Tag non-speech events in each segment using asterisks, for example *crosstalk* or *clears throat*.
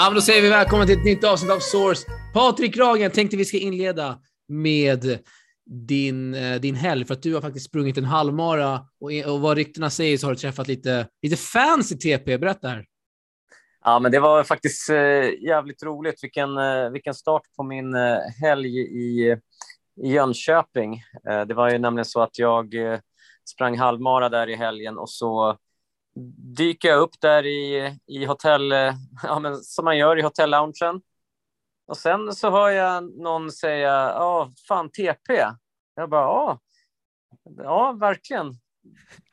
Ja, men då säger vi välkommen till ett nytt avsnitt av Source. Patrik Ragen tänkte vi ska inleda med din, eh, din helg, för att du har faktiskt sprungit en halvmara och, och vad ryktena säger så har du träffat lite, lite fans i TP. Berätta här. Ja, men det var faktiskt eh, jävligt roligt. Vilken, eh, vilken start på min eh, helg i, i Jönköping. Eh, det var ju nämligen så att jag eh, sprang halvmara där i helgen och så dyker jag upp där i, i hotell, eh, *laughs* ja, men som man gör i hotelloungen. Och sen så hör jag någon säga, ja, fan TP. Jag bara, ja, ja verkligen.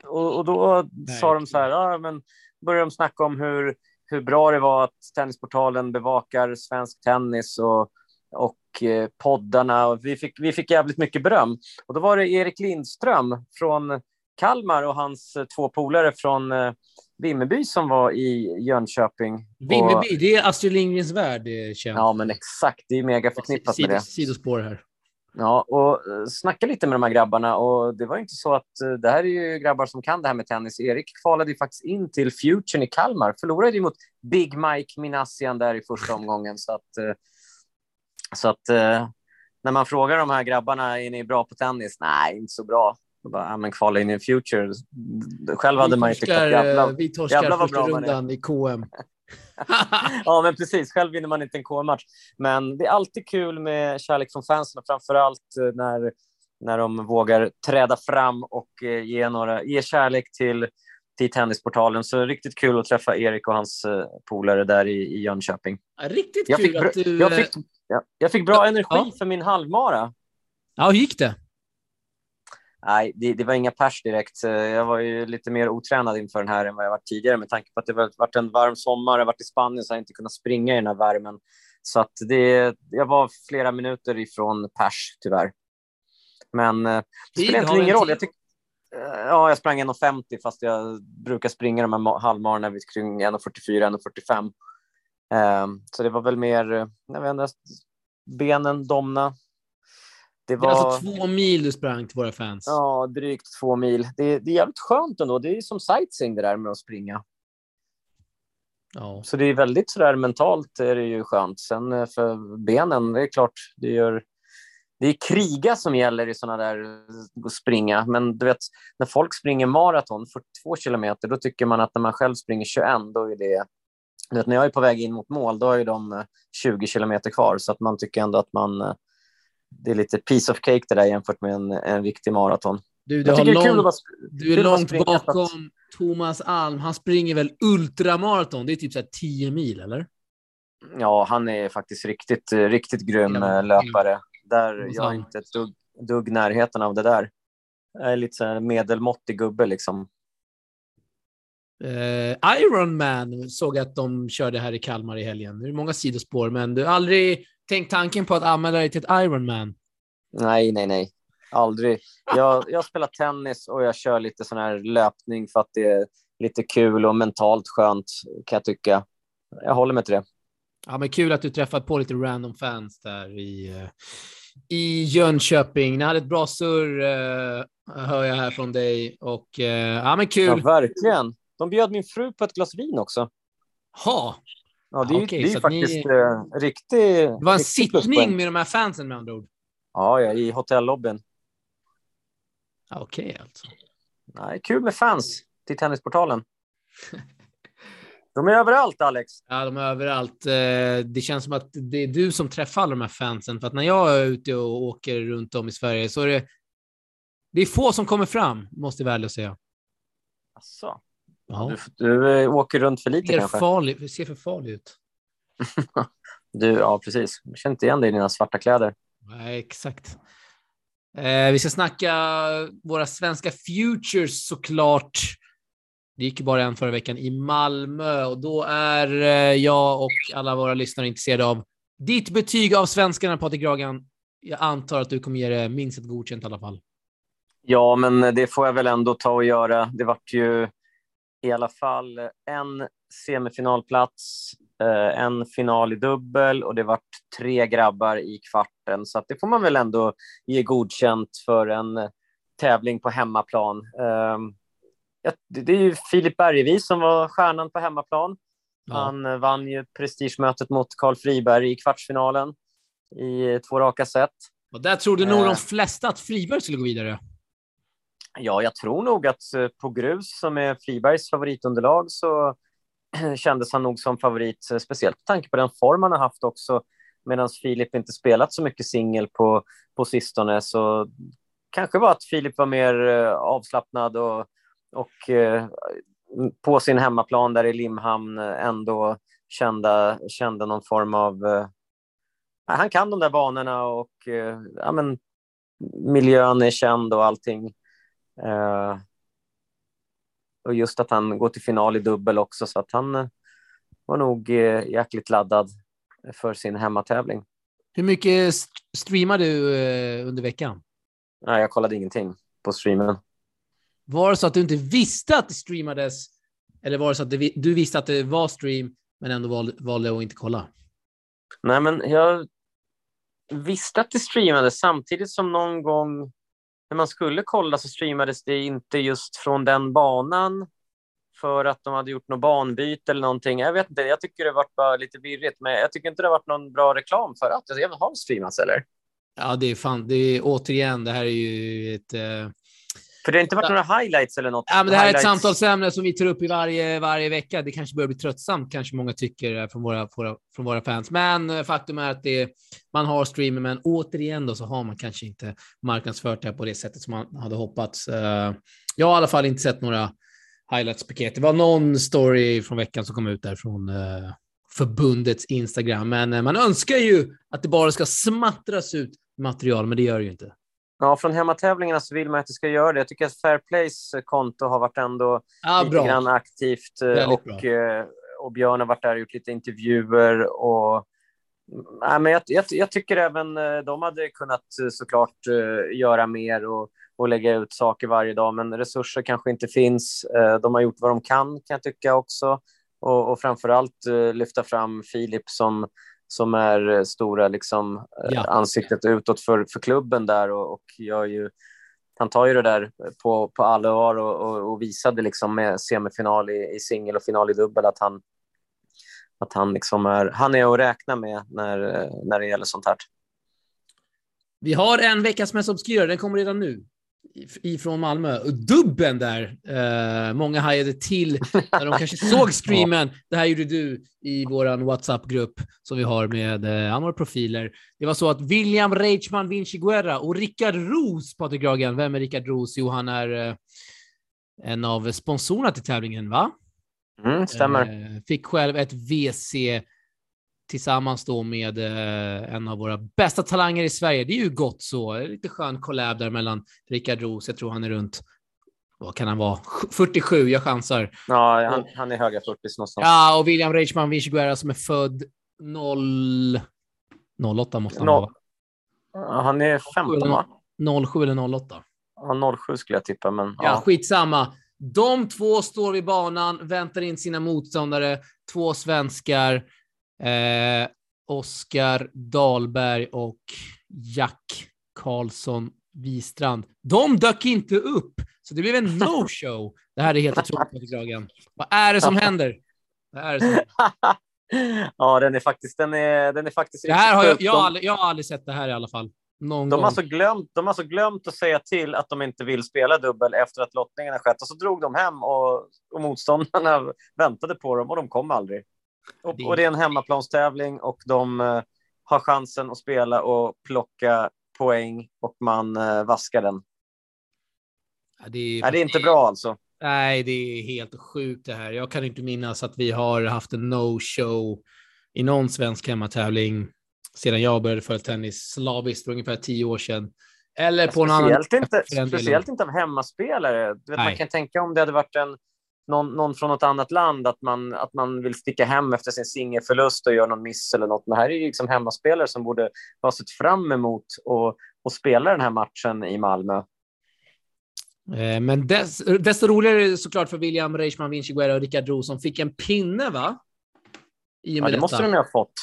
Och, och då Nej. sa de så här, ja, men började de snacka om hur, hur bra det var att Tennisportalen bevakar svensk tennis och, och eh, poddarna. Och vi, fick, vi fick jävligt mycket beröm. Och då var det Erik Lindström från Kalmar och hans eh, två polare från eh, Vimmerby som var i Jönköping. Vimmerby, och... det är Astrid Lindgrens värld, känt. Ja, men exakt. Det är mega förknippat med det. Sidospår här. Ja, och eh, snacka lite med de här grabbarna och det var inte så att det här är ju grabbar som kan det här med tennis. Erik kvalade ju faktiskt in till Future i Kalmar, förlorade ju mot Big Mike Minassian där i första omgången så att så att när man frågar de här grabbarna, är ni bra på tennis? Nej, inte så bra. Bara, ja, men kvala in i future. Själv hade man ju tyckt att jävla, vi torskar jävla första rundan i KM. *laughs* ja, men precis. Själv vinner man inte en KM-match. Men det är alltid kul med kärlek från fansen, framför allt eh, när, när de vågar träda fram och eh, ge, några, ge kärlek till, till Tennisportalen. Så riktigt kul att träffa Erik och hans polare där i, i Jönköping. Ja, riktigt jag kul fick, att du... Jag fick, jag, jag fick bra energi ja. för min halvmara. Ja, hur gick det? Nej, det, det, var inga pers direkt. Jag var ju lite mer otränad inför den här än vad jag varit tidigare med tanke på att det varit en varm sommar. Jag varit i Spanien så jag inte kunnat springa i den här värmen. Så att det, jag var flera minuter ifrån pers tyvärr. Men eh, det spelar egentligen ingen roll. Jag tyck, eh, ja, jag sprang 1,50 fast jag brukar springa de här halvmarorna vid kring 1,44, 1,45. Um, så det var väl mer, eh, jag vet inte, benen domna, det var... Det alltså två mil du sprang till våra fans? Ja, drygt två mil. Det, det är jävligt skönt ändå. Det är som sightseeing det där med att springa. Ja. Så det är väldigt sådär mentalt är det ju skönt. Sen eh, för benen, det är klart, det gör det är kriga som gäller i sådana där att springa. Men du vet, när folk springer maraton, 42 kilometer, då tycker man att när man själv springer 21, då är det... Du vet, när jag är på väg in mot mål, då är de 20 eh, kilometer kvar, så att man tycker ändå att man eh, det är lite piece of cake det där jämfört med en, en riktig maraton. Du, du, har lång, bara, du är långt bakom att... Thomas Alm. Han springer väl ultramaraton? Det är typ så 10 mil, eller? Ja, han är faktiskt riktigt, riktigt grym ja, löpare. Där jag är inte ett dugg, dugg närheten av det där. Jag är lite så medelmåttig gubbe liksom. Uh, Iron Man såg att de körde här i Kalmar i helgen. Det är många sidospår, men du har aldrig tänkt tanken på att anmäla dig till ett Ironman? Nej, nej, nej. Aldrig. Jag, jag spelar tennis och jag kör lite sån här löpning för att det är lite kul och mentalt skönt, kan jag tycka. Jag håller mig till det. Ja, men kul att du träffat på lite random fans där i, eh, i Jönköping. Ni hade ett bra surr, uh, hör jag här från dig. Och, uh, ja, men kul. Ja, verkligen. De bjöd min fru på ett glas vin också. Ha, Ja, det är, okay, det är faktiskt ni... eh, riktigt... Det var en sittning med de här fansen med andra ord? Ja, ja i hotellobbyn. Okej, alltså. Nej, kul med fans till Tennisportalen. *laughs* De är överallt, Alex. Ja, de är överallt. Eh, det känns som att det är du som träffar alla de här fansen, för att när jag är ute och åker runt om i Sverige så är det, det är få som kommer fram, måste jag väl säga. Asså. Ja. Du, du, eh, åker runt för lite kanske? Farlig, ser för farlig ut. *laughs* du, ja, precis. Jag känner inte igen dig i dina svarta kläder. Nej, exakt. Eh, vi ska snacka våra svenska futures såklart. Det gick ju bara en förra veckan i Malmö och då är eh, jag och alla våra lyssnare intresserade av ditt betyg av svenskarna, Patrik Gragan. Jag antar att du kommer ge det minst ett godkänt i alla fall. Ja, men det får jag väl ändå ta och göra. Det vart ju i alla fall en semifinalplats, eh, en final i dubbel och det vart tre grabbar i kvarten. Så det får man väl ändå ge godkänt för en tävling på hemmaplan. Ehm, det är ju Filip Bergevi som var stjärnan på hemmaplan. Han vann ju prestigemötet mot Karl Friberg i kvartsfinalen i två raka set. Och där trodde nog de flesta att Friberg skulle gå vidare. Ja, jag tror nog att eh, på grus, som är Fribergs favoritunderlag, så *clears throat* kändes han nog som favorit, eh, speciellt med tanke på den form han har haft också. Medan Filip inte spelat så mycket singel på, på sistone så kanske var att Filip var mer eh, avslappnad och, och på sin hemmaplan där i Limhamn ändå kände, kände någon form av... Han kan de där banorna och ja, men, miljön är känd och allting. Eh, och just att han går till final i dubbel också, så att han eh, var nog eh, jäkligt laddad för sin hemmatävling. Hur mycket streamar du eh, under veckan? Nej, jag kollade ingenting på streamen. Var det så att du inte visste att det streamades? Eller var det så att du visste att det var stream, men ändå valde, att inte kolla? Nej, men jag visste att det streamades samtidigt som någon gång när man skulle kolla så streamades det inte just från den banan för att de hade gjort något banbyte eller någonting. Jag vet inte, jag tycker det var bara lite virrigt, men jag tycker inte det har varit någon bra reklam för att det har streamats eller? Ja, det är fan, det är återigen, det här är ju ett eh för det har inte varit några highlights eller något? Ja, men det här highlights. är ett samtalsämne som vi tar upp i varje, varje vecka. Det kanske börjar bli tröttsamt, kanske många tycker från våra, våra, från våra fans. Men eh, faktum är att det, man har streamer, men återigen då så har man kanske inte marknadsfört det på det sättet som man hade hoppats. Eh, jag har i alla fall inte sett några highlights-paket. Det var någon story från veckan som kom ut där från eh, förbundets Instagram, men man önskar ju att det bara ska smattras ut material, men det gör det ju inte. Ja, från hemmatävlingarna så vill man att det ska göra det. Jag tycker att Fairplays konto har varit ändå ah, lite bra. grann aktivt och, eh, och Björn har varit där och gjort lite intervjuer. Och, nej, men jag, jag, jag, tycker även eh, de hade kunnat eh, såklart göra mer och, och lägga ut saker varje dag, men resurser kanske inte finns. De har gjort vad de kan, kan jag tycka också. Och, och framför allt lyfta fram Filip som som är eh, stora liksom, eh, ja. ansiktet utåt för, för klubben där och, och gör ju, han tar ju det där på, på allvar och, och, och visade liksom med semifinal i, i singel och final i dubbel att han, att han, liksom är, han är att räkna med när, när det gäller sånt här. Vi har en veckas mest obskyra, den kommer redan nu ifrån Malmö. Dubben där, eh, många hajade till när de kanske *laughs* såg streamen. Det här gjorde du i vår WhatsApp-grupp som vi har med eh, några profiler. Det var så att William Reichman Vinci Guerra och Rickard Ros, Patrik Gragen, vem är Rickard Ros? Jo, han är eh, en av sponsorerna till tävlingen, va? Mm, stämmer. Eh, fick själv ett WC tillsammans då med eh, en av våra bästa talanger i Sverige. Det är ju gott så. Lite skön collab där mellan Rickard Roos, jag tror han är runt vad kan han vara? 47, jag chansar. Ja, han, han är höga 40 någonstans. Ja, och William Reichman Vichiguera som är född 0... 08 måste han vara. Han är 15, va? 07 eller 08. Ja, 07 skulle jag tippa, men... Ja, ja, skitsamma. De två står vid banan, väntar in sina motståndare, två svenskar. Eh, Oskar Dahlberg och Jack Karlsson Wistrand. De dök inte upp, så det blev en *laughs* no-show. Det här är helt otroligt, Gragen. Vad är det som händer? Vad är det som *laughs* ja, den är faktiskt, den är, den är faktiskt det här har jag, jag, har aldrig, jag har aldrig sett det här i alla fall. Någon de, har alltså glömt, de har alltså glömt att säga till att de inte vill spela dubbel efter att lottningen har skett och så drog de hem och, och motståndarna *laughs* väntade på dem och de kom aldrig. Och, och det är en hemmaplanstävling och de uh, har chansen att spela och plocka poäng och man uh, vaskar den. Ja, det, är, Nej, det är inte bra alltså. Nej, det är helt sjukt det här. Jag kan inte minnas att vi har haft en no-show i någon svensk hemmatävling sedan jag började följa tennis slaviskt för ungefär tio år sedan. Eller på någon speciellt annan... Inte, speciellt inte av hemmaspelare. Vet, man kan tänka om det hade varit en någon, någon från något annat land att man, att man vill sticka hem efter sin singelförlust och göra någon miss eller något. Men här är ju liksom hemmaspelare som borde ha sett fram emot och, och spela den här matchen i Malmö. Eh, men dess, desto roligare är det såklart för William Reichman, Vinci Guerra och Rickard Roos som fick en pinne, va? I ja, det måste de ju ha fått.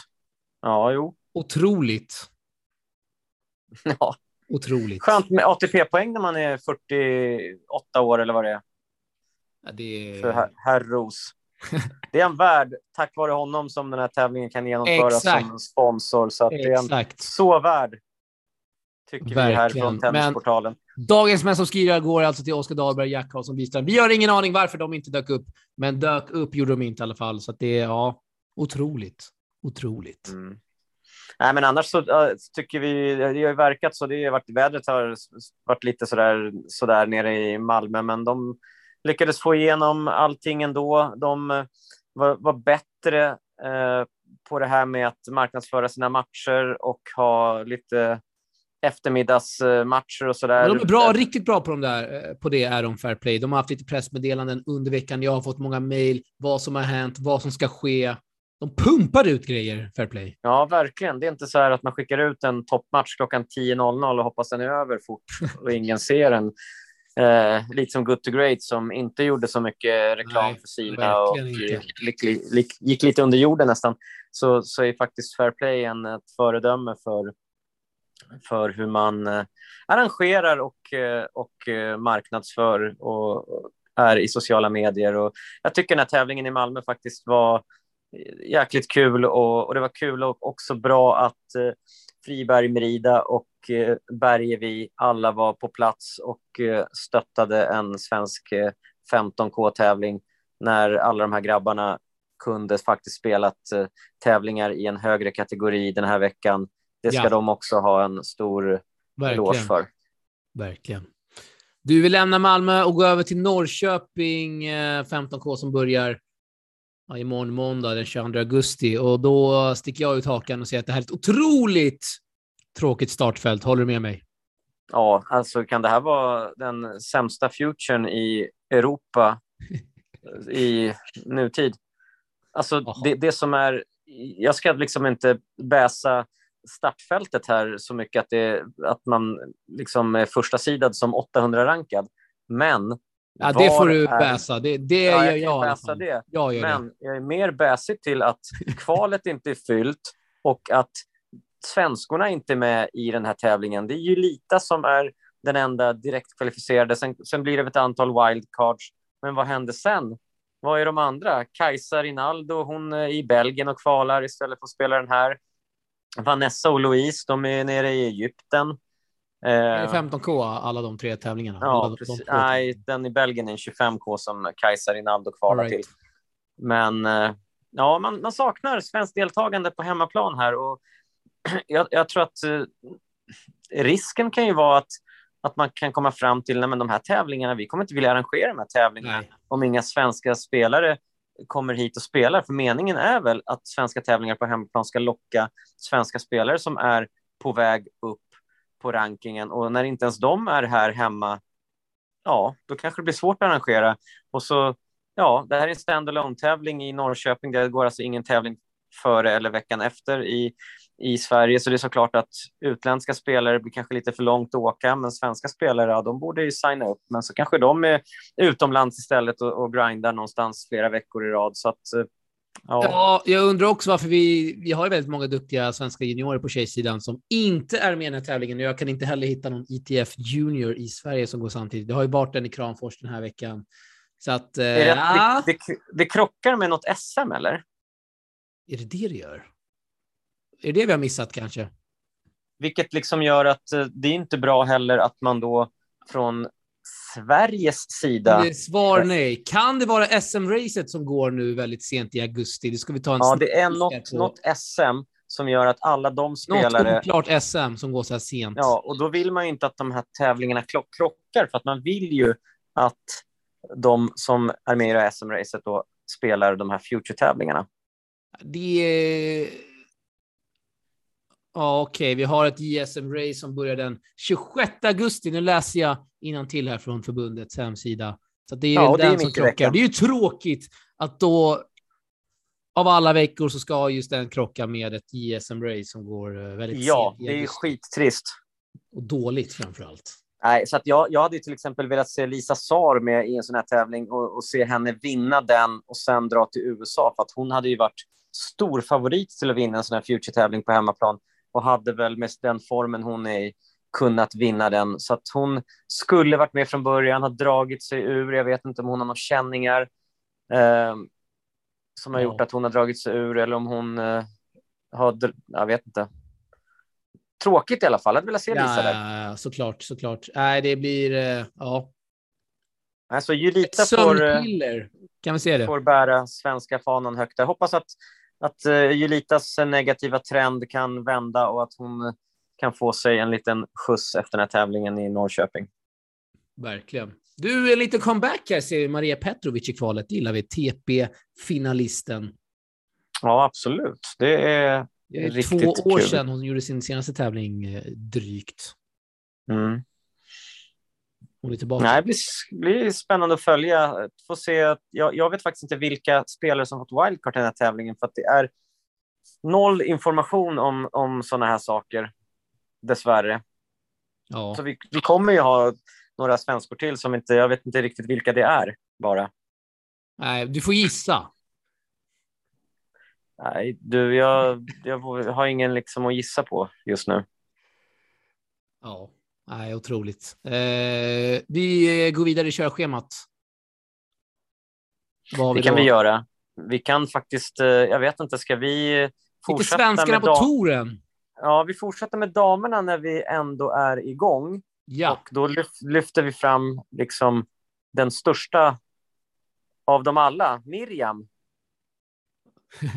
Ja, jo. Otroligt. *laughs* Ja. Otroligt. Skönt med ATP-poäng när man är 48 år eller vad det är. Ja, det är... För herr, herr Ros. *laughs* det är en värd tack vare honom som den här tävlingen kan genomföras Exakt. som en sponsor. Så att det är en så värd, tycker Verkligen. vi här från Tennisportalen. Men dagens mest som skriver går alltså till Oskar Dahlberg, Jack Karlsson, Wistrand. Vi har ingen aning varför de inte dök upp, men dök upp gjorde de inte i alla fall. Så att det är ja, otroligt. Otroligt. Mm. Nej, men annars så uh, tycker vi, det har ju verkat så, det har varit, vädret har varit lite sådär, sådär nere i Malmö, men de lyckades få igenom allting ändå. De uh, var, var, bättre uh, på det här med att marknadsföra sina matcher och ha lite eftermiddagsmatcher och sådär. De är bra, riktigt bra på, de där, på det, är de Fair Play. De har haft lite pressmeddelanden under veckan. Jag har fått många mejl, vad som har hänt, vad som ska ske. De pumpar ut grejer, fair play. Ja, verkligen. Det är inte så här att man skickar ut en toppmatch klockan 10.00 och hoppas den är över fort och ingen ser den. Eh, lite som Good to Great som inte gjorde så mycket reklam Nej, för sina och gick, gick, gick, lite under jorden nästan. Så, så är faktiskt Fair Play en, ett föredöme för, för hur man eh, arrangerar och, eh, och eh, marknadsför och, och är i sociala medier. Och jag tycker den här tävlingen i Malmö faktiskt var jäkligt kul och, och det var kul och också bra att eh, Friberg, Merida och eh, Bergevi alla var på plats och eh, stöttade en svensk eh, 15K-tävling när alla de här grabbarna kunde faktiskt spelat eh, tävlingar i en högre kategori den här veckan. Det ska ja. de också ha en stor eloge för. Verkligen. Du vill lämna Malmö och gå över till Norrköping 15K eh, som börjar ja, imorgon måndag den 22 augusti och då sticker jag ut hakan och säger att det här är ett otroligt tråkigt startfält. Håller du med mig? Ja, alltså kan det här vara den sämsta futuren i Europa *laughs* i nutid? Alltså det, det som är, jag ska liksom inte bäsa startfältet här så mycket att, det, att man liksom är första sidad som 800 rankad. Men Ja, det får du bäsa. Det, det ja, gör jag. Bäsa det. jag gör Men det. jag är mer bäsig till att *laughs* kvalet inte är fyllt och att svenskorna inte är med i den här tävlingen. Det är ju Lita som är den enda direkt kvalificerade. Sen, sen blir det ett antal wildcards. Men vad händer sen? Vad är de andra? Kajsa Rinaldo, hon är i Belgien och kvalar istället för att spela den här. Vanessa och Louise, de är nere i Egypten. Det är 15K alla de tre tävlingarna? Ja, de. De Nej, den i Belgien är en 25K som Kajsa Rinaldo kvalar right. till. Men eh, ja, man, man saknar svenskt deltagande på hemmaplan här och *clears throat* jag, jag tror att eh, risken kan ju vara att, att man kan komma fram till att de här tävlingarna, vi kommer inte vilja arrangera de här tävlingarna Nej. om inga svenska spelare kommer hit och spelar. För meningen är väl att svenska tävlingar på hemmaplan ska locka svenska spelare som är på väg upp på rankingen och när inte ens de är här hemma, ja, då kanske det blir svårt att arrangera. Och så, ja, det här är en standalone tävling i Norrköping. Det går alltså ingen tävling före eller veckan efter i, i Sverige, så det är såklart att utländska spelare blir kanske lite för långt att åka, men svenska spelare, ja, de borde ju signa upp, men så kanske de är utomlands istället och, och grindar någonstans flera veckor i rad. Så att eh, Ja. ja, jag undrar också varför vi, vi har väldigt många duktiga svenska juniorer på tjejsidan som inte är med i den här tävlingen. Jag kan inte heller hitta någon ITF Junior i Sverige som går samtidigt. Det har ju varit en i Kramfors den här veckan. Så att, eh, det, det, det, det, krockar med något SM, eller? Är det det det gör? Är det det vi har missat kanske? Vilket liksom gör att eh, det är inte bra heller att man då från Sveriges sida? Det svar nej. Kan det vara SM-racet som går nu väldigt sent i augusti? Det ska vi ta en Ja, det är något, något SM som gör att alla de spelare... Något oklart SM som går så här sent. Ja, och då vill man ju inte att de här tävlingarna krockar, för att man vill ju att de som är med i SM-racet då spelar de här Future-tävlingarna. Det är Ja, okej, okay. vi har ett JSM-race som börjar den 26 augusti. Nu läser jag till här från förbundets hemsida. Så det är ja, den det är som krockar. Det är ju tråkigt att då av alla veckor så ska just den krocka med ett JSM-race som går eh, väldigt Ja, det är ju skittrist. Och dåligt framför allt. Nej, så att jag, jag hade till exempel velat se Lisa Sar med i en sån här tävling och, och, se henne vinna den och sen dra till USA för att hon hade ju varit stor favorit till att vinna en sån här future-tävling på hemmaplan och hade väl med den formen hon är i kunnat vinna den. Så att hon skulle varit med från början, har dragit sig ur. Jag vet inte om hon har några känningar. Eh, som har gjort att hon har dragit sig ur eller om hon uh, har, jag vet inte. Tråkigt i alla fall. Jag vill se Lisa ja, där. Ja, såklart, såklart. Nej, det blir, uh, ja. Alltså Julita får, eh, kan vi se det? får bära svenska fanan högt. Jag hoppas att, att uh, Julitas negativa trend kan vända och att hon kan få sig en liten skjuts efter den här tävlingen i Norrköping. Verkligen. Du, en liten comeback här ser vi. Maria Petrovic i kvalet. Det gillar vi. TP-finalisten. Ja, absolut. Det är, det är riktigt två år kul. sedan hon gjorde sin senaste tävling, eh, drygt. Mm. Hon är tillbaka. Nej, det blir, blir spännande att följa. Får se. Jag, jag vet faktiskt inte vilka spelare som fått wildcard i den här tävlingen för att det är noll information om, om sådana här saker, dessvärre. Ja. Så vi, vi kommer ju ha några svenskor till som inte, jag vet inte riktigt vilka det är bara. Nej, du får gissa. Nej, du, jag, jag har ingen liksom att gissa på just nu. Ja, nej, otroligt. Eh, vi går vidare i körschemat. Vad Det vi kan då? vi göra. Vi kan faktiskt, eh, jag vet inte, ska vi Lite fortsätta svenskarna med på touren. Ja, vi fortsätter med damerna när vi ändå är igång. Ja, Och då lyf- lyfter vi fram liksom den största av dem alla, Miriam. *laughs*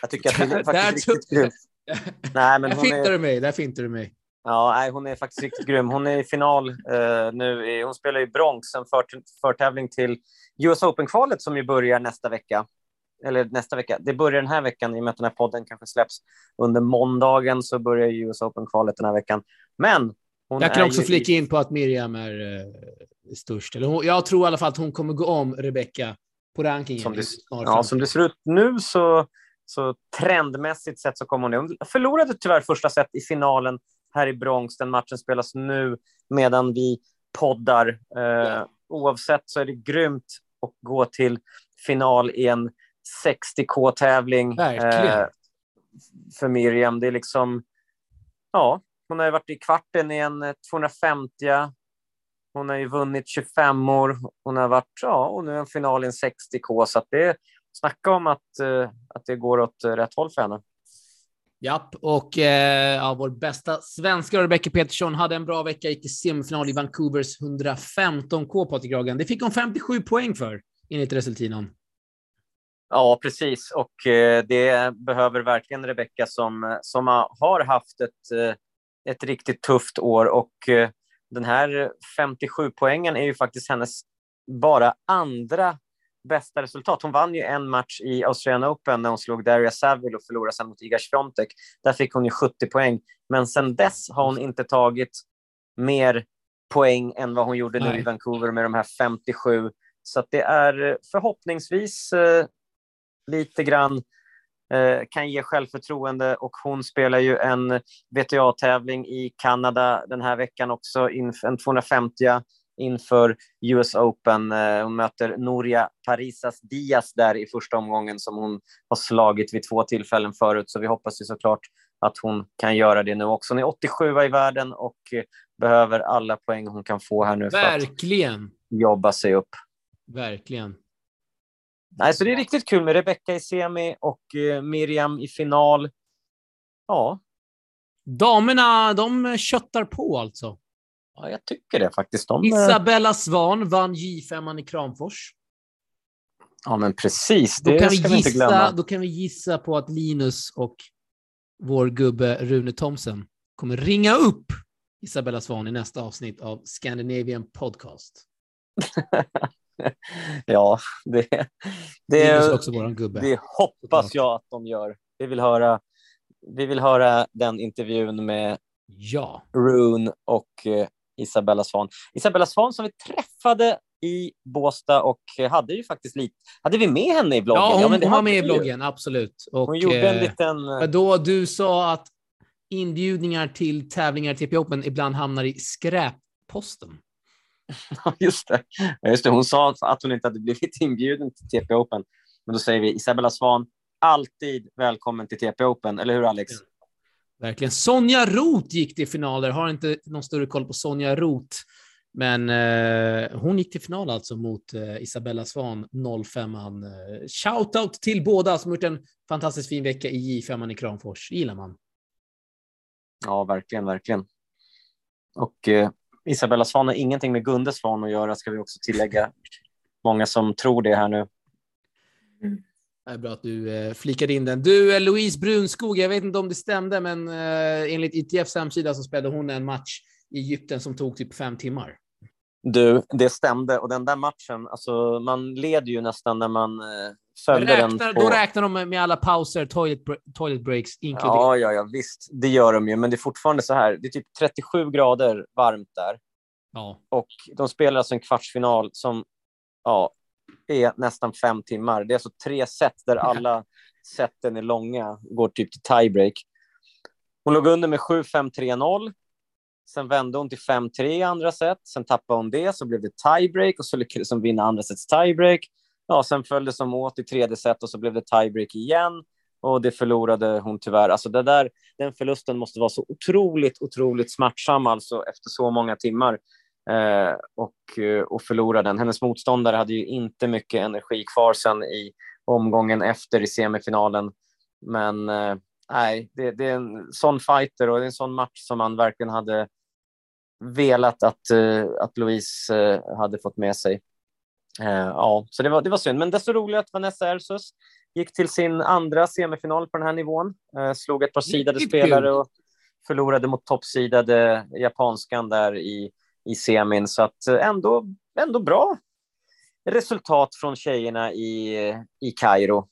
Jag tycker att hon är faktiskt riktigt grym. *laughs* Nej, men där fintar är, du mig. Där fintar du mig. Ja, nej, hon är faktiskt riktigt grym. Hon är i final eh, nu. I, hon spelar i Bronx, en för, förtävling till US Open-kvalet som ju börjar nästa vecka. Eller nästa vecka. Det börjar den här veckan i och med att den här podden kanske släpps under måndagen så börjar US Open-kvalet den här veckan. Men hon Jag kan också ju i- flika in på att Miriam är eh, störst. Eller hon, jag tror i alla fall att hon kommer gå om Rebecca på rankingen. Som det- Ja, som det ser ut nu så, så trendmässigt sett så kommer hon ner. Hon förlorade tyvärr första set i finalen här i Bronx. Den matchen spelas nu medan vi poddar. Eh. Oavsett så är det grymt att gå till final i en 60K-tävling. Verkligen. för Miriam. Det är liksom, ja, hon har ju varit i kvarten i en eh, 250. Hon har ju vunnit 25 år. Hon har varit, ja, och nu är en final i en 60K. Så att det, snacka om att, eh, att det går åt eh, rätt håll för henne. Japp, och eh, ja, vår bästa svenska Rebecca Petersson hade en bra vecka, gick till semifinal i Vancouvers 115K, Patrik Ragen. Det fick hon 57 poäng för, enligt resultinon. Ja, precis. Och eh, det behöver verkligen Rebecca, som, som har haft ett, eh, ett riktigt tufft år. Och eh, den här 57-poängen är ju faktiskt hennes bara andra bästa resultat. Hon vann ju en match i Australian Open när hon slog Daria Saville och förlorade sen mot Iga Swiatek. Där fick hon ju 70 poäng. Men sen dess har hon inte tagit mer poäng än vad hon gjorde nu i Vancouver med de här 57. Så det är eh, förhoppningsvis eh, lite grann eh, kan ge självförtroende och hon spelar ju en VTA-tävling i Kanada den här veckan också, en 250 inför US Open. Eh, hon möter Noria Parisas Diaz där i första omgången som hon har slagit vid två tillfällen förut, så vi hoppas ju såklart att hon kan göra det nu också. Hon är 87 i världen och eh, behöver alla poäng hon kan få här nu för att Verkligen, jobba sig upp. verkligen. Nej, så det är riktigt kul med Rebecca i semi och eh, Miriam i final. Ja, Damerna, de köttar på alltså. Ja jag tycker det faktiskt. De, eh, Isabella Svan vann J5 i Kramfors. ja, men precis. Då Det kan, vi ska vi inte glömma. gissa, då kan vi gissa på att Linus och vår gubbe Rune Thomsen kommer ringa upp Isabella Svan i nästa avsnitt av Scandinavian Podcast. *laughs* ja, det, det, också vår gubbe. det hoppas jag att de gör. Vi vill höra, vi vill höra den intervjun med Ja, Rune och eh, Isabella Svan. Isabella Svan som vi träffade i Båstad och hade ju faktiskt lite... Hade vi med henne i bloggen? ja hon, det hon var med i vi ju. bloggen, absolut. Och, Hon gjorde en eh, liten... eh, Då du sa att inbjudningar till tävlingar TP Open ibland hamnar i skräpposten. *laughs* Ja, Just det. Ja, Just det. Hon sa att hon inte hade blivit *laughs* inbjuden till TP Open. Men då säger vi Isabella Svan, alltid välkommen till TP Open. Eller hur, Alex? Verkligen. Sonja Roth gick till finaler. Har inte någon större koll på Sonja Roth. Men eh, hon gick till final alltså mot eh, Isabella Svan 05an. Eh, Shoutout till båda som gjort en fantastiskt fin vecka i J5 i Kramfors. gillar man. Ja, verkligen, verkligen. Och eh, Isabella Svan har ingenting med Gunde Svan att göra, ska vi också tillägga. Många som tror det här nu. Det är bra att du eh, flikade in den. Du, eh, Louise Brunskog, jag vet inte om det stämde, men eh, enligt ITFs hemsida så spelade hon en match i Egypten som tog typ fem timmar. Du, det stämde. Och den där matchen, alltså man leder ju nästan när man eh, räknar, den. På... Då räknar de med alla pauser, toilet, toilet breaks inkluderat. Ja, ja, ja, visst. Det gör de ju, men det är fortfarande så här. Det är typ 37 grader varmt där. Ja. Och de spelar alltså en kvartsfinal som ja, är nästan fem timmar. Det är alltså tre set där alla seten är långa, går typ till tiebreak. Hon låg under med 7-5-3-0. Sen vände hon till 5-3 i andra set. Sen tappade hon det, så blev det tiebreak och så lyckades hon vinna andra sets tiebreak. Ja, sen följde som åt i tredje set och så blev det tiebreak igen och det förlorade hon tyvärr. Alltså det där, den förlusten måste vara så otroligt, otroligt smärtsam alltså efter så många timmar och, eh, och förlora den. Hennes motståndare hade ju inte mycket energi kvar sen i omgången efter i semifinalen. Men eh, nej, det, det, är en sån fighter och det är en sån match som man verkligen hade velat att, eh, att Louise eh, hade fått med sig. Eh, ja, så det var, det var synd. Men desto roligare att Vanessa Ersus gick till sin andra semifinal på den här nivån. slog ett par sidade spelare och förlorade mot toppsidade japanskan där i, i semin. Så att ändå, ändå bra resultat från tjejerna i, i Kairo.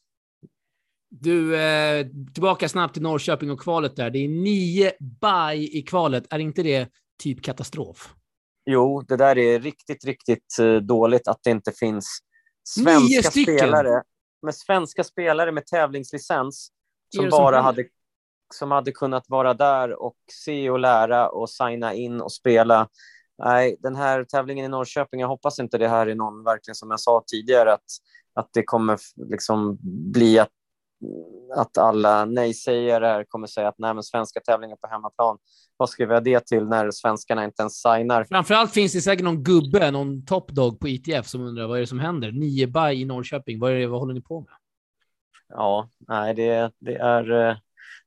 Du, eh, tillbaka snabbt till Norrköping och kvalet där. Det är nio baj i kvalet. Är inte det typ katastrof? Jo, det där är riktigt, riktigt eh, dåligt att det inte finns svenska spelare med svenska spelare med tävlingslicens som bara som hade, som hade kunnat vara där och se och lära och signa in och spela. Nej, den här tävlingen i Norrköping, jag hoppas inte det här är någon, verkligen som jag sa tidigare, att, att det kommer liksom bli att att alla nej-sägare kommer säga att nej, men svenska tävlingar på hemmaplan, vad vi ha det till när svenskarna inte ens signar? Framförallt finns det säkert någon gubbe, någon topdog på ITF som undrar vad är det som händer? Nio baj i Norrköping, vad, är det, vad håller ni på med? Ja, nej, det, det, är, eh,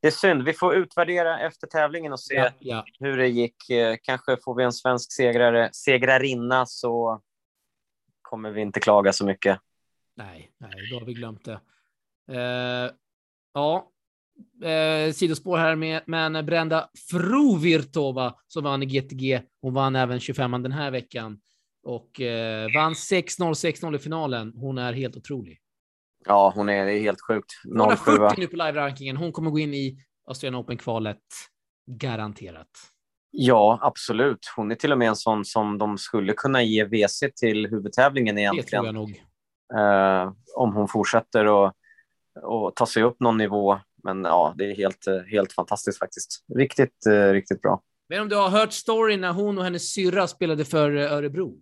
det är synd. Vi får utvärdera efter tävlingen och se ja, ja. hur det gick. Eh, kanske får vi en svensk segrare, segrarinna så kommer vi inte klaga så mycket. Nej, nej, då har vi glömt det. Eh, ja, eh, sidospår här med, men Brenda Frovirtova som vann i GTG. Hon vann även 25 den här veckan och eh, vann 6-0, 6-0 i finalen. Hon är helt otrolig. Ja, hon är, det är helt sjukt. 140 nu på live-rankingen. Hon kommer gå in i Australian Open-kvalet garanterat. Ja, absolut. Hon är till och med en sån som de skulle kunna ge WC till huvudtävlingen egentligen. Det tror jag nog. Uh, om hon fortsätter och och ta sig upp någon nivå. Men ja, det är helt, helt fantastiskt faktiskt. Riktigt, eh, riktigt bra. Men om du har hört storyn när hon och hennes syrra spelade för eh, Örebro?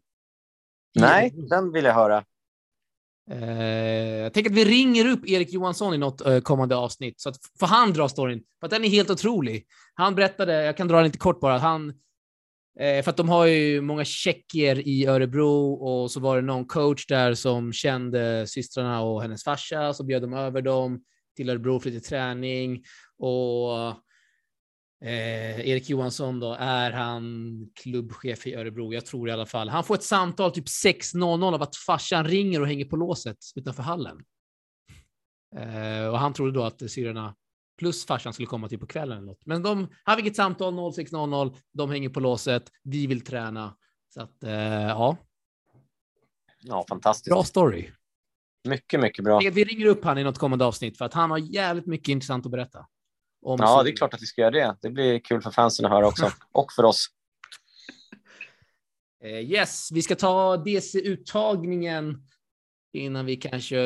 Nej, den vill jag höra. Eh, jag tänker att vi ringer upp Erik Johansson i något eh, kommande avsnitt, så att får han dra storyn. För att den är helt otrolig. Han berättade, jag kan dra den lite kort bara, han Eh, för att de har ju många tjecker i Örebro och så var det någon coach där som kände systrarna och hennes farsa, så bjöd de över dem till Örebro för lite träning och eh, Erik Johansson då, är han klubbchef i Örebro? Jag tror i alla fall. Han får ett samtal typ 6.00 av att farsan ringer och hänger på låset utanför hallen. Eh, och han trodde då att syrrorna plus farsan skulle komma typ på kvällen eller något. Men de, han fick ett samtal 06.00, de hänger på låset, vi vill träna. Så att, eh, ja. Ja, fantastiskt. Bra story. Mycket, mycket bra. Vi ringer upp han i något kommande avsnitt för att han har jävligt mycket intressant att berätta. Ja, så... det är klart att vi ska göra det. Det blir kul för fansen att höra också. *laughs* Och för oss. Eh, yes, vi ska ta DC-uttagningen innan vi kanske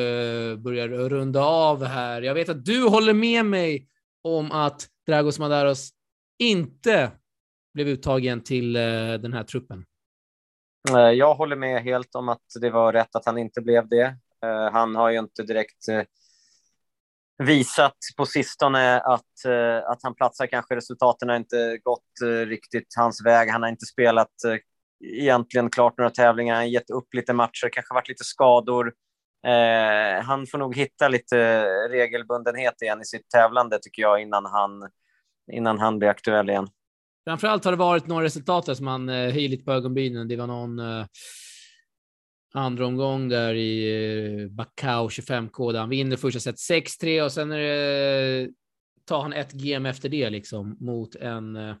börjar runda av här. Jag vet att du håller med mig om att Dragos Madaros inte blev uttagen till eh, den här truppen. Eh, jag håller med helt om att det var rätt att han inte blev det. Han har ju inte direkt visat på sistone att, eh, att han platsar. Kanske resultaten har inte gått eh, riktigt hans väg. Han har inte spelat eh, egentligen klart några tävlingar, han gett upp lite matcher, kanske varit lite skador. Eh, han får nog hitta lite regelbundenhet igen i sitt tävlande, tycker jag, innan han, innan han blir aktuell igen. Framförallt har det varit några resultat som han eh, höjer lite på ögonbrynen. Det var någon eh, andra omgång där i eh, Bacau 25K där han vinner första set 6-3 och sen är det, tar han ett game efter det liksom mot en eh,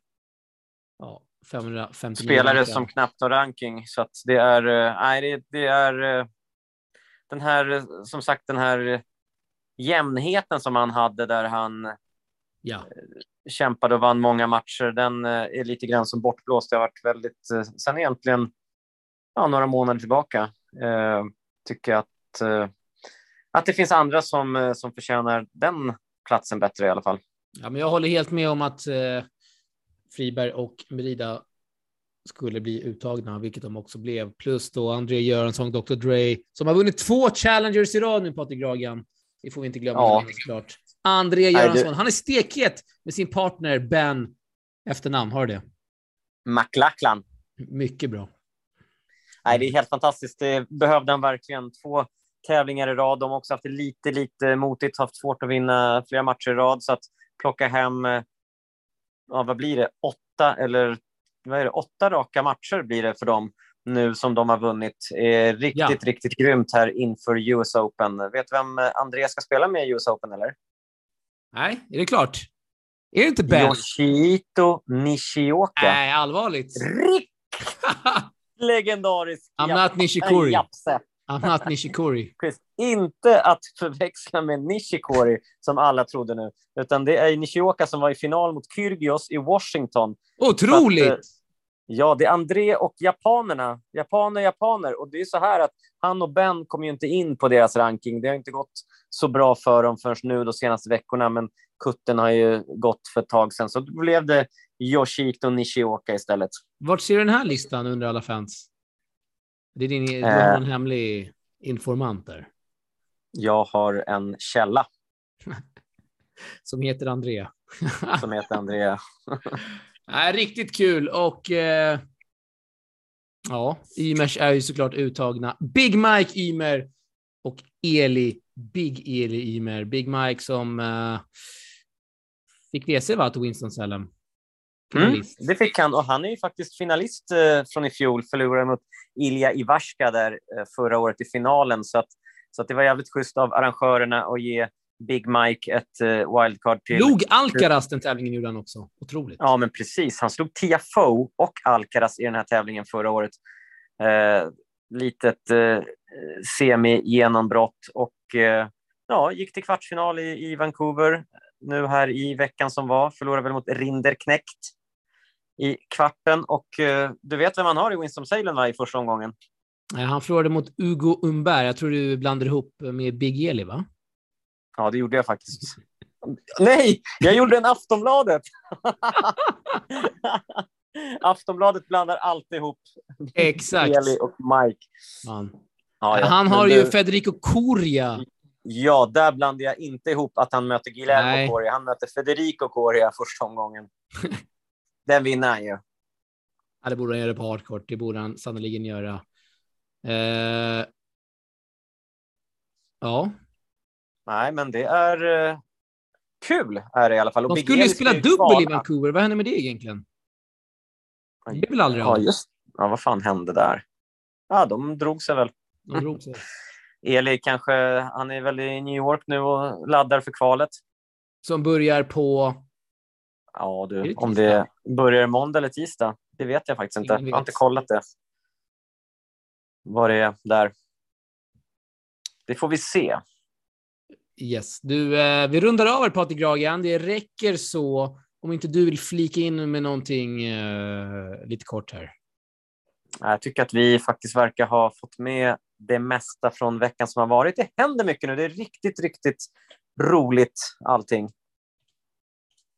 ja, 559. Spelare som knappt har ranking så att det är, eh, nej, det, det är den här, som sagt, den här jämnheten som han hade där han ja. kämpade och vann många matcher, den är lite grann som bortblåst. Det har varit väldigt, sen egentligen ja, några månader tillbaka tycker jag att, eh, att det finns andra som, eh, som förtjänar den platsen bättre i alla fall. Ja, men jag håller helt med om att eh, Friberg och Merida skulle bli uttagna, vilket de också blev. Plus då André Göransson, Dr. Dre, som har vunnit två challengers i rad nu, Patrik Gragan. Det får vi inte glömma ja. såklart. André Göransson, han är stekhet med sin partner Ben efternamn. Har du det? McLachlan. Mycket bra. Nej, det är helt fantastiskt. Det behövde han verkligen. Två tävlingar i rad. De har också haft det lite, lite motigt, haft svårt att vinna flera matcher i rad. Så att plocka hem, eh, ja, vad blir det, åtta eller vad är det, åtta raka matcher blir det för dem nu som de har vunnit. är riktigt, ja. riktigt grymt här inför US Open. Vet du vem Andreas ska spela med i US Open, eller? Nej, är det klart? Är det inte Ben? Yoshito Nishioka. Nej, allvarligt. Rick! *laughs* legendarisk I'm not Nishikori. Japse. I'm not Nishikori. *laughs* Inte att förväxla med Nishikori, som alla trodde nu, utan det är Nishioka som var i final mot Kyrgios i Washington. Otroligt! Att, eh, ja, det är André och japanerna. Japaner, japaner. Och det är så här att han och Ben kom ju inte in på deras ranking. Det har inte gått så bra för dem förrän nu de senaste veckorna, men kutten har ju gått för ett tag sedan. Så då blev det Yoshito Nishioka istället. Vart ser du den här listan under alla fans? Det är din, du har en hemlig informant där. Jag har en källa. *laughs* Som heter Andrea. *laughs* Som heter Andrea. *laughs* Nej, riktigt kul och eh, ja, Ymers är ju såklart uttagna. Big Mike Ymer och Eli, Big Eli Ymer. Big Mike som eh, fick resa va, till Winston-Salem. Mm, det fick han och han är ju faktiskt finalist eh, från i fjol, förlorade mot Ilja Ivashka där eh, förra året i finalen. Så, att, så att det var jävligt schysst av arrangörerna att ge Big Mike ett eh, wildcard till. Log Alcaraz den tävlingen gjorde han också. Otroligt. Ja, men precis. Han slog Tiafoe och Alcaraz i den här tävlingen förra året. Eh, litet eh, semi-genombrott och eh, ja, gick till kvartsfinal i, i Vancouver nu här i veckan som var. Förlorade väl mot Rinderknekt i kvarten. Och eh, du vet vem han har i Winston-Salem i första omgången? Han förlorade mot Hugo Umberg. Jag tror du blandar ihop med Big Eli, va? Ja, det gjorde jag faktiskt. *laughs* Nej, jag gjorde en Aftonbladet. *laughs* Aftonbladet blandar alltid ihop Exakt. Eli och Mike. Ja, ja. Han har ju Federico Coria Ja, där blandar jag inte ihop att han möter Guillermo Nej. Coria. Han möter Federico Coria första omgången. *laughs* Den vinner han ju. Ja, det borde han göra på hardcourt. Det borde han sannoliken göra. Uh... Ja. Nej, men det är uh... kul är det i alla fall. Och De skulle ju spela dubbel i Vancouver. Vad hände med det egentligen? Det blev väl aldrig ja, just Ja, vad fan hände där? Ja, de drog sig väl. De drog sig. *laughs* Eli kanske, han är väl i New York nu och laddar för kvalet. Som börjar på? Ja du, det om det börjar måndag eller tisdag, det vet jag faktiskt inte. Jag har inte kollat det. Vad det är där. Det får vi se. Yes, du, eh, vi rundar av Patrik Gragan. Det räcker så. Om inte du vill flika in med någonting eh, lite kort här. Jag tycker att vi faktiskt verkar ha fått med det mesta från veckan som har varit. Det händer mycket nu. Det är riktigt, riktigt roligt allting.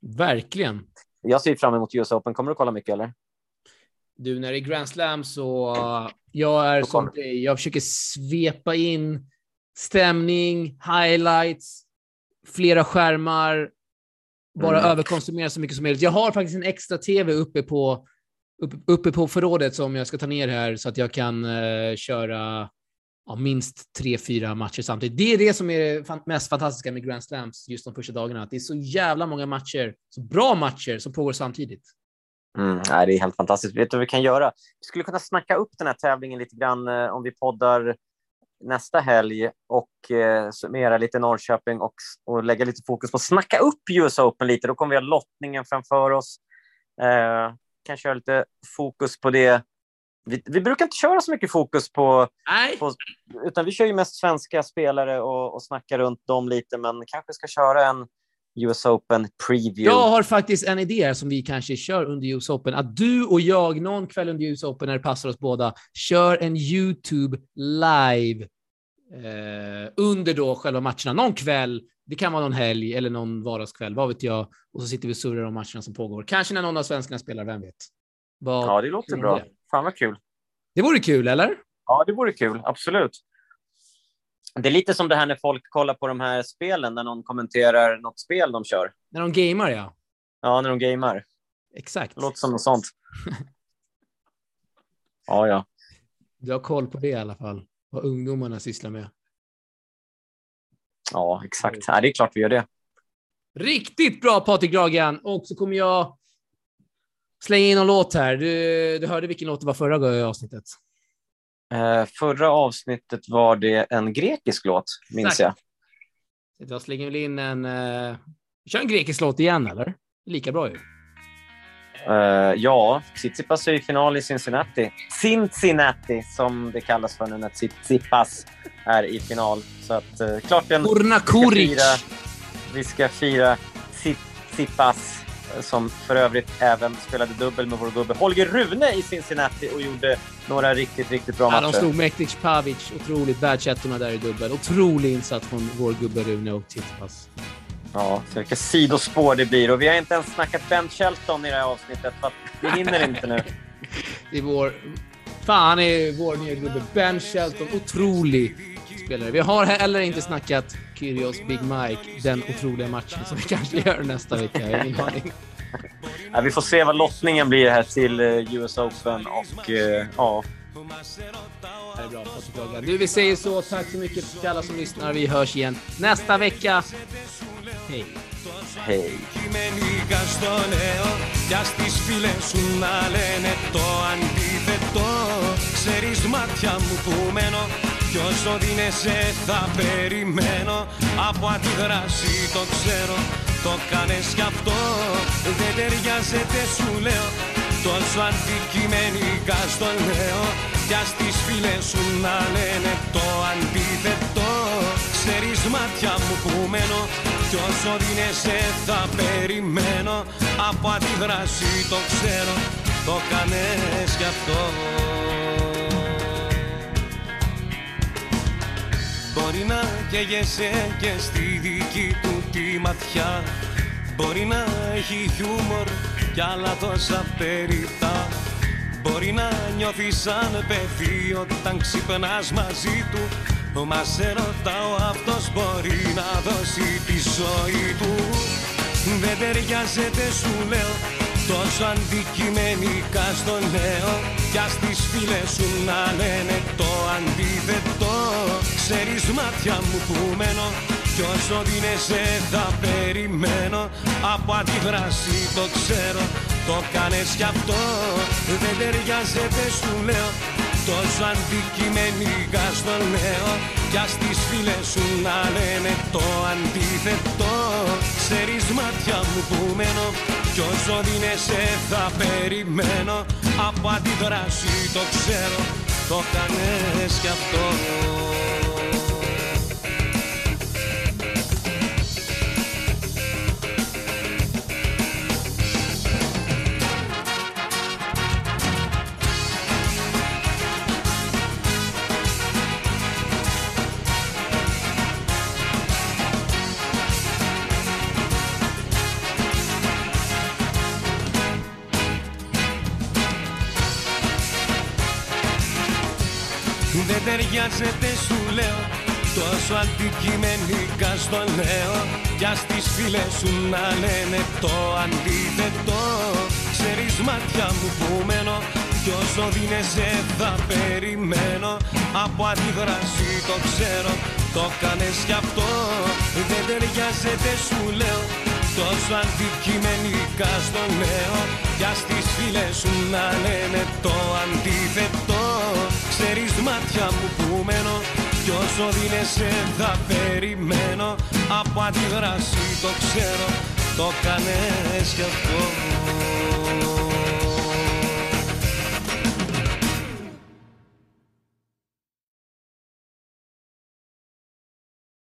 Verkligen. Jag ser fram emot US Open. Kommer du kolla mycket eller? Du, när det är Grand Slam så jag är som dig. Jag försöker svepa in stämning, highlights, flera skärmar, bara mm. överkonsumera så mycket som möjligt. Jag har faktiskt en extra tv uppe på upp, uppe på förrådet som jag ska ta ner här så att jag kan uh, köra ja, minst tre, fyra matcher samtidigt. Det är det som är det mest fantastiska med Grand Slams just de första dagarna, att det är så jävla många matcher, så bra matcher som pågår samtidigt. Mm, nej, det är helt fantastiskt. Vet du vad vi kan göra? Vi skulle kunna snacka upp den här tävlingen lite grann eh, om vi poddar nästa helg och eh, summera lite Norrköping och, och lägga lite fokus på att snacka upp US Open lite. Då kommer vi ha lottningen framför oss. Eh, kan köra lite fokus på det. Vi, vi brukar inte köra så mycket fokus på, på, utan vi kör ju mest svenska spelare och, och snackar runt dem lite, men kanske ska köra en US Open preview. Jag har faktiskt en idé som vi kanske kör under US Open. Att du och jag någon kväll under US Open när det passar oss båda kör en YouTube live eh, under då själva matcherna. Någon kväll. Det kan vara någon helg eller någon vardagskväll, vad vet jag. Och så sitter vi och surrar om matcherna som pågår. Kanske när någon av svenskarna spelar, vem vet? Vad ja, det låter bra. Det? Fan vad kul. Det vore kul, eller? Ja, det vore kul. Absolut. Det är lite som det här när folk kollar på de här spelen, när någon kommenterar något spel de kör. När de gamar, ja. Ja, när de gamar. Exakt. Det låter som något sånt. *laughs* ja, ja. Du har koll på det i alla fall, vad ungdomarna sysslar med. Ja, exakt. Ja, det är klart vi gör det. Riktigt bra Patrik Dragan. Och så kommer jag slänga in en låt här. Du, du hörde vilken låt det var förra avsnittet? Eh, förra avsnittet var det en grekisk låt, minns Exakt. jag. Jag slänger väl in en... Uh, kör en grekisk låt igen, eller? Lika bra ju. Uh, ja, Tsitsipas är i final i Cincinnati. Cincinnati, som det kallas för nu när Tsitsipas är i final. Så att uh, klart den... Urna Kuric! Vi ska fira Tsitsipas som för övrigt även spelade dubbel med vår gubbe Holger Rune i Cincinnati och gjorde några riktigt, riktigt bra ja, matcher. De slog Mektic Pavic otroligt, världsettorna där i dubbel. Otrolig insats från vår gubbe Rune och Tsitsipas. Ja, så vilka sidospår det blir. Och vi har inte ens snackat Ben Shelton i det här avsnittet, för att vi hinner inte nu. *laughs* det är vår... Fan, är vår nya gubbe Ben Shelton. Otrolig spelare. Vi har heller inte snackat Kyrgios Big Mike, den otroliga matchen som vi kanske *laughs* gör nästa vecka. Jag ingen aning. *laughs* Ja, vi får se vad lottningen blir här till eh, US Open och uh, ja. Det är bra, Du, vi säger så. Tack så mycket till alla som lyssnar. Vi hörs igen nästa vecka. Hej. Hej. Για στις φίλες σου να λένε το αντίθετο Ξέρεις μάτια μου που μένω Κι όσο δίνεσαι θα περιμένω. Από αντιδράση το ξέρω. Το κάνεις κι αυτό. Δεν ταιριάζεται σου λέω. Τόσο αντικειμενικά στο λέω. Κι ας τις φίλες σου να λένε το αντίθετο. Ξέρεις μάτια μου που μένω. Κι όσο δίνεσαι θα περιμένω. Από αντιδράση το ξέρω. Το κάνες κι αυτό Μπορεί να καίγεσαι και στη δική του τη ματιά. Μπορεί να έχει χιούμορ κι άλλα τόσα περιτά Μπορεί να νιώθει σαν παιδί όταν ξυπνάς μαζί του. Μας σε ρωτάω αυτός μπορεί να δώσει τη ζωή του. Δεν ταιριάζεται σου λέω Τόσο αντικειμενικά στο λέω Κι ας τις φίλες σου να λένε το αντίθετο Ξέρεις μάτια μου που μένω. Κι όσο δίνεσαι θα περιμένω. Από αντιδράση το ξέρω. Το κάνες κι αυτό. Δεν ταιριάζεται σου λέω. Τόσο αντικειμενικά στο λέω. Κι ας τις φίλες σου να λένε το αντίθετο. Ξέρεις μάτια μου που μένω. Κι όσο δίνεσαι θα περιμένω. Από αντιδράση το ξέρω. Το κάνες κι αυτό ταιριάζεται σου λέω. Τόσο αντικειμενικά στο λέω. Κι ας τις φίλες σου να λένε το αντίθετο. Ξέρεις μάτια μου που μένω Κι όσο δίνεσαι θα περιμένω. Από αντίδραση το ξέρω Το κάνες κι αυτό. Δεν ταιριάζεται σου λέω. Τόσο αντικειμενικά στο λέω. Κι ας τις φίλες σου να λένε το αντίθετο Ξέρεις μάτια μου που μένω κι όσο δίνεσαι θα περιμένω. Από αντιδράση το ξέρω Το κάνες κι αυτό